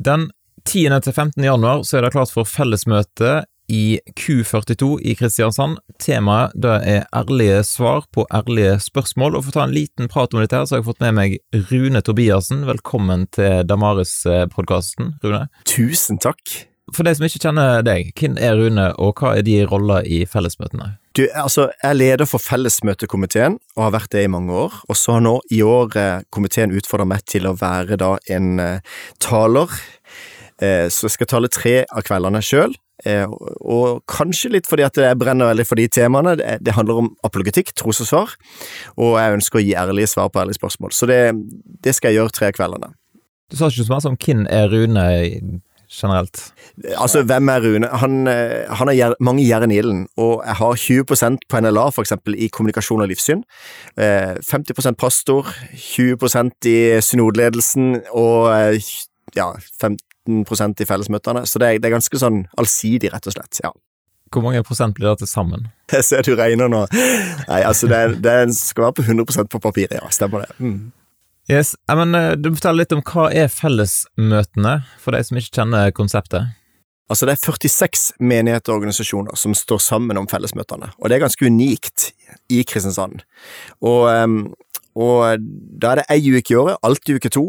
Den 10. til 15. januar så er det klart for fellesmøte i Q42 i Kristiansand. Temaet det er ærlige svar på ærlige spørsmål, og for å ta en liten prat om dette her, så har jeg fått med meg Rune Tobiassen. Velkommen til Damaris-podkasten, Rune. Tusen takk. For de som ikke kjenner deg, hvem er Rune, og hva er de roller i fellesmøtene? Du, altså, Jeg er leder for fellesmøtekomiteen, og har vært det i mange år. Og så har nå i år eh, komiteen utfordra meg til å være da en eh, taler. Eh, så jeg skal tale tre av kveldene sjøl. Eh, og kanskje litt fordi at jeg brenner veldig for de temaene. Det, det handler om apologetikk, tros og svar, og jeg ønsker å gi ærlige svar på ærlige spørsmål. Så det, det skal jeg gjøre tre av kveldene. Du sa ikke så mye om hvem er Rune generelt? Altså, hvem er Rune? Han, eh, han har mange jern i ilden, og jeg har 20 på NLA, for eksempel, i kommunikasjon og livssyn. 50 eh, pastor, 20% i synodledelsen og eh, ja, 15% i fellesmøtene. Så det er, det er ganske sånn allsidig, rett og slett. ja. Hvor mange prosent blir det til sammen? Jeg ser du regner nå. Nei, altså, det, det skal være på 100% på papiret, ja. Stemmer det. Mm. Yes, men eh, Du forteller litt om hva er fellesmøtene, for de som ikke kjenner konseptet? Altså Det er 46 menigheter og organisasjoner som står sammen om fellesmøtene, og det er ganske unikt i Kristiansand. Og, ehm, og da er det ei uke i året, alltid uke to,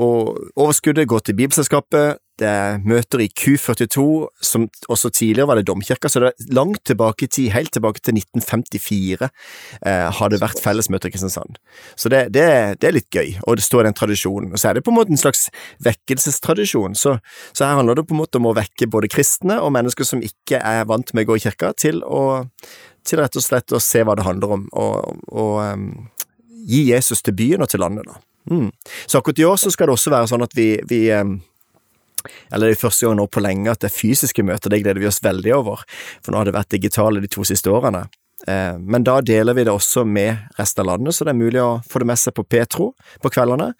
og overskuddet går til Bibelselskapet, det er møter i Q42, som også tidligere var det domkirka, så det er langt tilbake i tid, helt tilbake til 1954, eh, har det vært fellesmøter i Kristiansand. Så det, det, det, er litt gøy, og det står i den tradisjonen. Og så er det på en måte en slags vekkelsestradisjon, så, så, her handler det på en måte om å vekke både kristne og mennesker som ikke er vant med å gå i kirka, til å til rett og slett å se hva det handler om, og, og um, gi Jesus til byen og til landet, da. Mm. Så akkurat i år så skal det også være sånn at vi, vi eller det er første gang nå på lenge at det er fysiske møter, det gleder vi oss veldig over, for nå har det vært digitale de to siste årene. Eh, men da deler vi det også med resten av landet, så det er mulig å få det med seg på Petro på kveldene,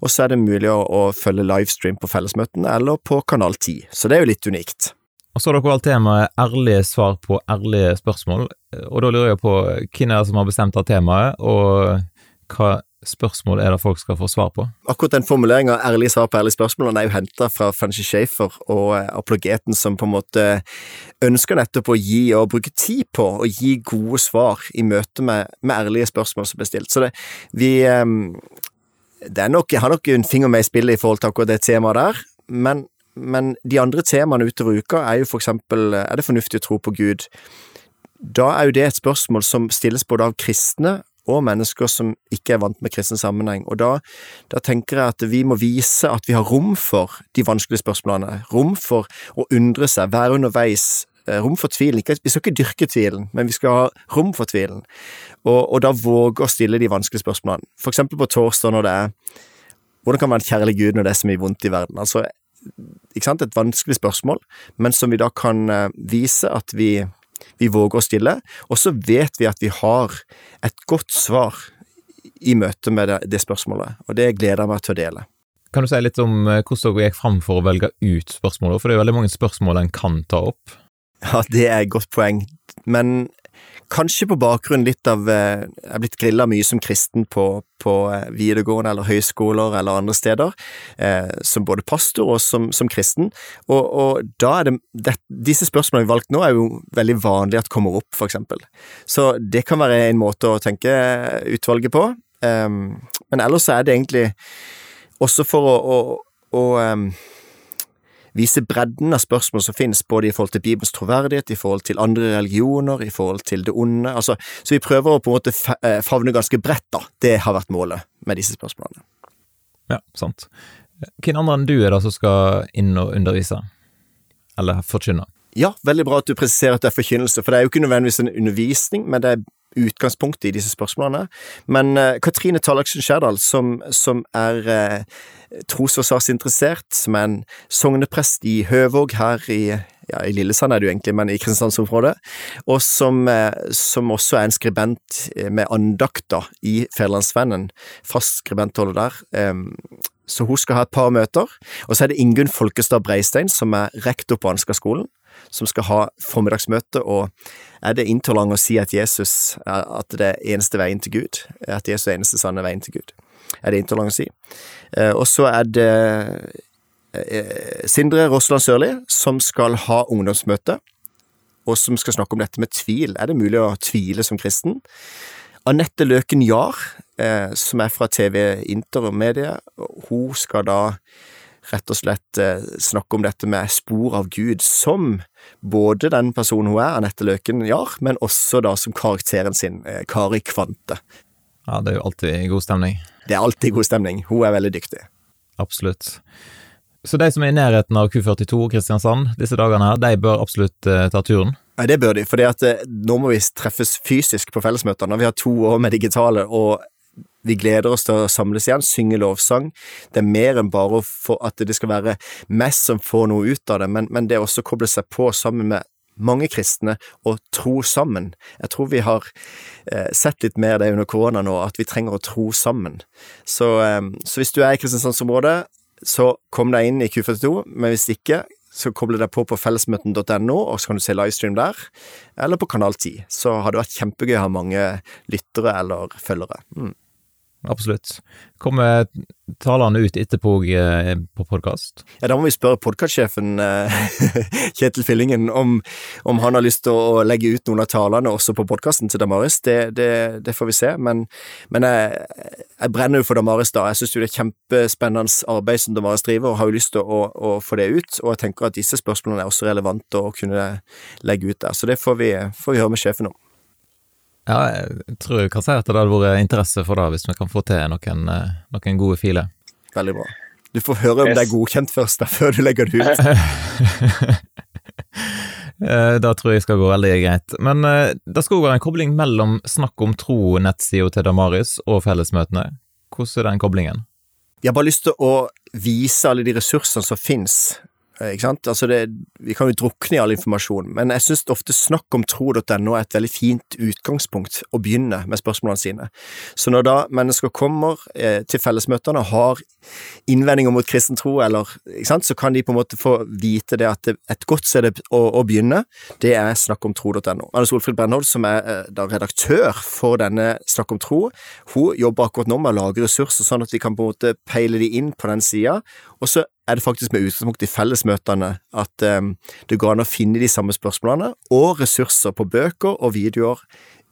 og så er det mulig å følge livestream på fellesmøtene eller på Kanal 10, så det er jo litt unikt. Og så har dere valgt temaet ærlige svar på ærlige spørsmål, og da lurer jeg på hvem er det som har bestemt av temaet, og hva spørsmål er det folk skal få svar på? Akkurat den formuleringa 'ærlig svar på ærlige spørsmål' er jo henta fra Fancy Schaefer og eh, apologeten som på en måte ønsker nettopp å gi og bruke tid på å gi gode svar i møte med, med ærlige spørsmål som blir stilt. Så det, vi ehm, det nok, Jeg har nok en finger med i spillet i forhold til akkurat det temaet der, men, men de andre temaene utover uka er jo for eksempel er det fornuftig å tro på Gud? Da er jo det et spørsmål som stilles både av kristne og mennesker som ikke er vant med kristen sammenheng. Og da, da, tenker jeg at vi må vise at vi har rom for de vanskelige spørsmålene, rom for å undre seg, være underveis, eh, rom for tvilen. Vi skal ikke dyrke tvilen, men vi skal ha rom for tvilen, og, og da våge å stille de vanskelige spørsmålene. For eksempel på torsdag når det er Hvordan kan man være kjærlig Gud når det er så mye vondt i verden? Altså, ikke sant, et vanskelig spørsmål, men som vi da kan eh, vise at vi vi våger å stille, og så vet vi at vi har et godt svar i møte med det, det spørsmålet, og det gleder jeg meg til å dele. Kan du si litt om eh, hvordan dere gikk fram for å velge ut spørsmålet, for det er veldig mange spørsmål en kan ta opp? Ja, det er et godt poeng, men Kanskje på bakgrunn litt av eh, Jeg er blitt grilla mye som kristen på, på eh, videregående eller høyskoler eller andre steder, eh, som både pastor og som, som kristen, og, og, da er det, det Disse spørsmålene vi har valgt nå, er jo veldig vanlig at kommer opp, for eksempel. Så det kan være en måte å tenke utvalget på, eh, men ellers er det egentlig også for å, å, å um, vise bredden av spørsmål som finnes, både i forhold til Bibelens troverdighet, i forhold til andre religioner, i forhold til det onde. Altså, så vi prøver å på en måte eh, favne ganske bredt, da. Det har vært målet med disse spørsmålene. Ja, sant. Hvem andre enn du er det som skal inn og undervise? Eller forkynne? Ja, veldig bra at du presiserer at det er forkynnelse, for det er jo ikke nødvendigvis en undervisning, men det er utgangspunktet i disse spørsmålene. Men uh, Katrine Tallaksen Skjærdal, som, som er uh, sarsinteressert, som er en sogneprest i Høvåg her i ja, i Lillesand er jo egentlig, men i Kristiansandsområdet, og som, uh, som, også er en skribent med andakter i Fædrelandsvennen. fast skribentholder der. Så hun skal ha et par møter. Og så er det Ingunn Folkestad Breistein, som er rektor på Ansgar-skolen, som skal ha formiddagsmøte, og er det intolerant å si at Jesus at det er eneste veien til Gud? At Jesus er eneste sanne veien til Gud? Er det intolerant å si? Eh, og så er det eh, Sindre Rosland Sørli, som skal ha ungdomsmøte, og som skal snakke om dette med tvil. Er det mulig å tvile som kristen? Anette Løken Jahr, eh, som er fra TV Inter og Medie, hun skal da rett og slett eh, snakke om dette med spor av Gud, som både den personen hun er, Anette Løken Jahr, men også da som karakteren sin, eh, Kari Kvante. Ja, det er jo alltid god stemning. Det er alltid god stemning. Hun er veldig dyktig. Absolutt. Så de som er i nærheten av Q42 Kristiansand disse dagene her, de bør absolutt uh, ta turen? Nei, det bør de, for nå må vi treffes fysisk på fellesmøtene. Vi har to år med digitale, og vi gleder oss til å samles igjen, synge lovsang. Det er mer enn bare at det skal være mest som får noe ut av det, men, men det er også å koble seg på sammen med mange kristne og tro sammen. Jeg tror vi har eh, sett litt mer det under korona nå, at vi trenger å tro sammen. Så, eh, så hvis du er i Kristiansandsområdet, så kom deg inn i Q42, men hvis ikke, så koble deg på på fellesmøten.no, og så kan du se livestream der, eller på Kanal 10. Så har det vært kjempegøy å ha mange lyttere eller følgere. Mm absolutt. Kommer talene ut etterpå eh, på podkast? Ja, da må vi spørre podkastsjefen eh, Kjetil Fillingen om, om, han har lyst til å legge ut noen av talene også på podkasten til Damaris. Det, det, det, får vi se, men, men jeg, jeg, brenner jo for Damaris da. Jeg syns jo det er kjempespennende arbeid som Damaris driver, og har jo lyst til å, å, få det ut. Og jeg tenker at disse spørsmålene er også relevante å kunne legge ut der. Så det får vi, får vi høre med sjefen om. Ja, jeg tror jeg kan si at det hadde vært interesse for det, hvis vi kan få til noen, eh, noen gode filer. Veldig bra. Du får høre om det er godkjent først, da, før du legger det ut. Da det tror jeg skal gå veldig greit. Men eh, det skal òg være en kobling mellom Snakk om tro-nettsida til Damaris og fellesmøtene. Hvordan er den koblingen? Jeg har bare lyst til å vise alle de ressursene som finnes Eh, ikke sant? Altså det, vi kan jo drukne i all informasjon, men jeg synes ofte snakk om tro.no er et veldig fint utgangspunkt å begynne med spørsmålene sine. Så når da mennesker kommer eh, til fellesmøtene og har innvendinger mot kristen tro, eller, sant, så kan de på en måte få vite det at et godt sted å, å begynne, det er snakk om tro.no. Anne Solfrid Brennhold, som er eh, da redaktør for denne Snakk om tro, hun jobber akkurat nå med å lage ressurser sånn at vi kan på en måte peile de inn på den sida, og så er det faktisk med utgangspunkt i fellesmøtene at um, det går an å finne de samme spørsmålene, og ressurser på bøker og videoer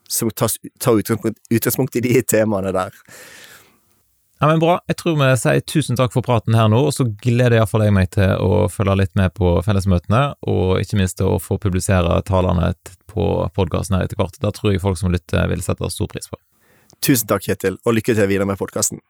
som tar, tar utgangspunkt, utgangspunkt, i de temaene der. Ja, men Bra. Jeg tror vi sier tusen takk for praten her nå, og så gleder iallfall jeg meg til å følge litt med på fellesmøtene, og ikke minst til å få publisere talene på podkasten her etter hvert. Da tror jeg folk som lytter vil sette stor pris på. Tusen takk, Kjetil, og lykke til videre med podkasten.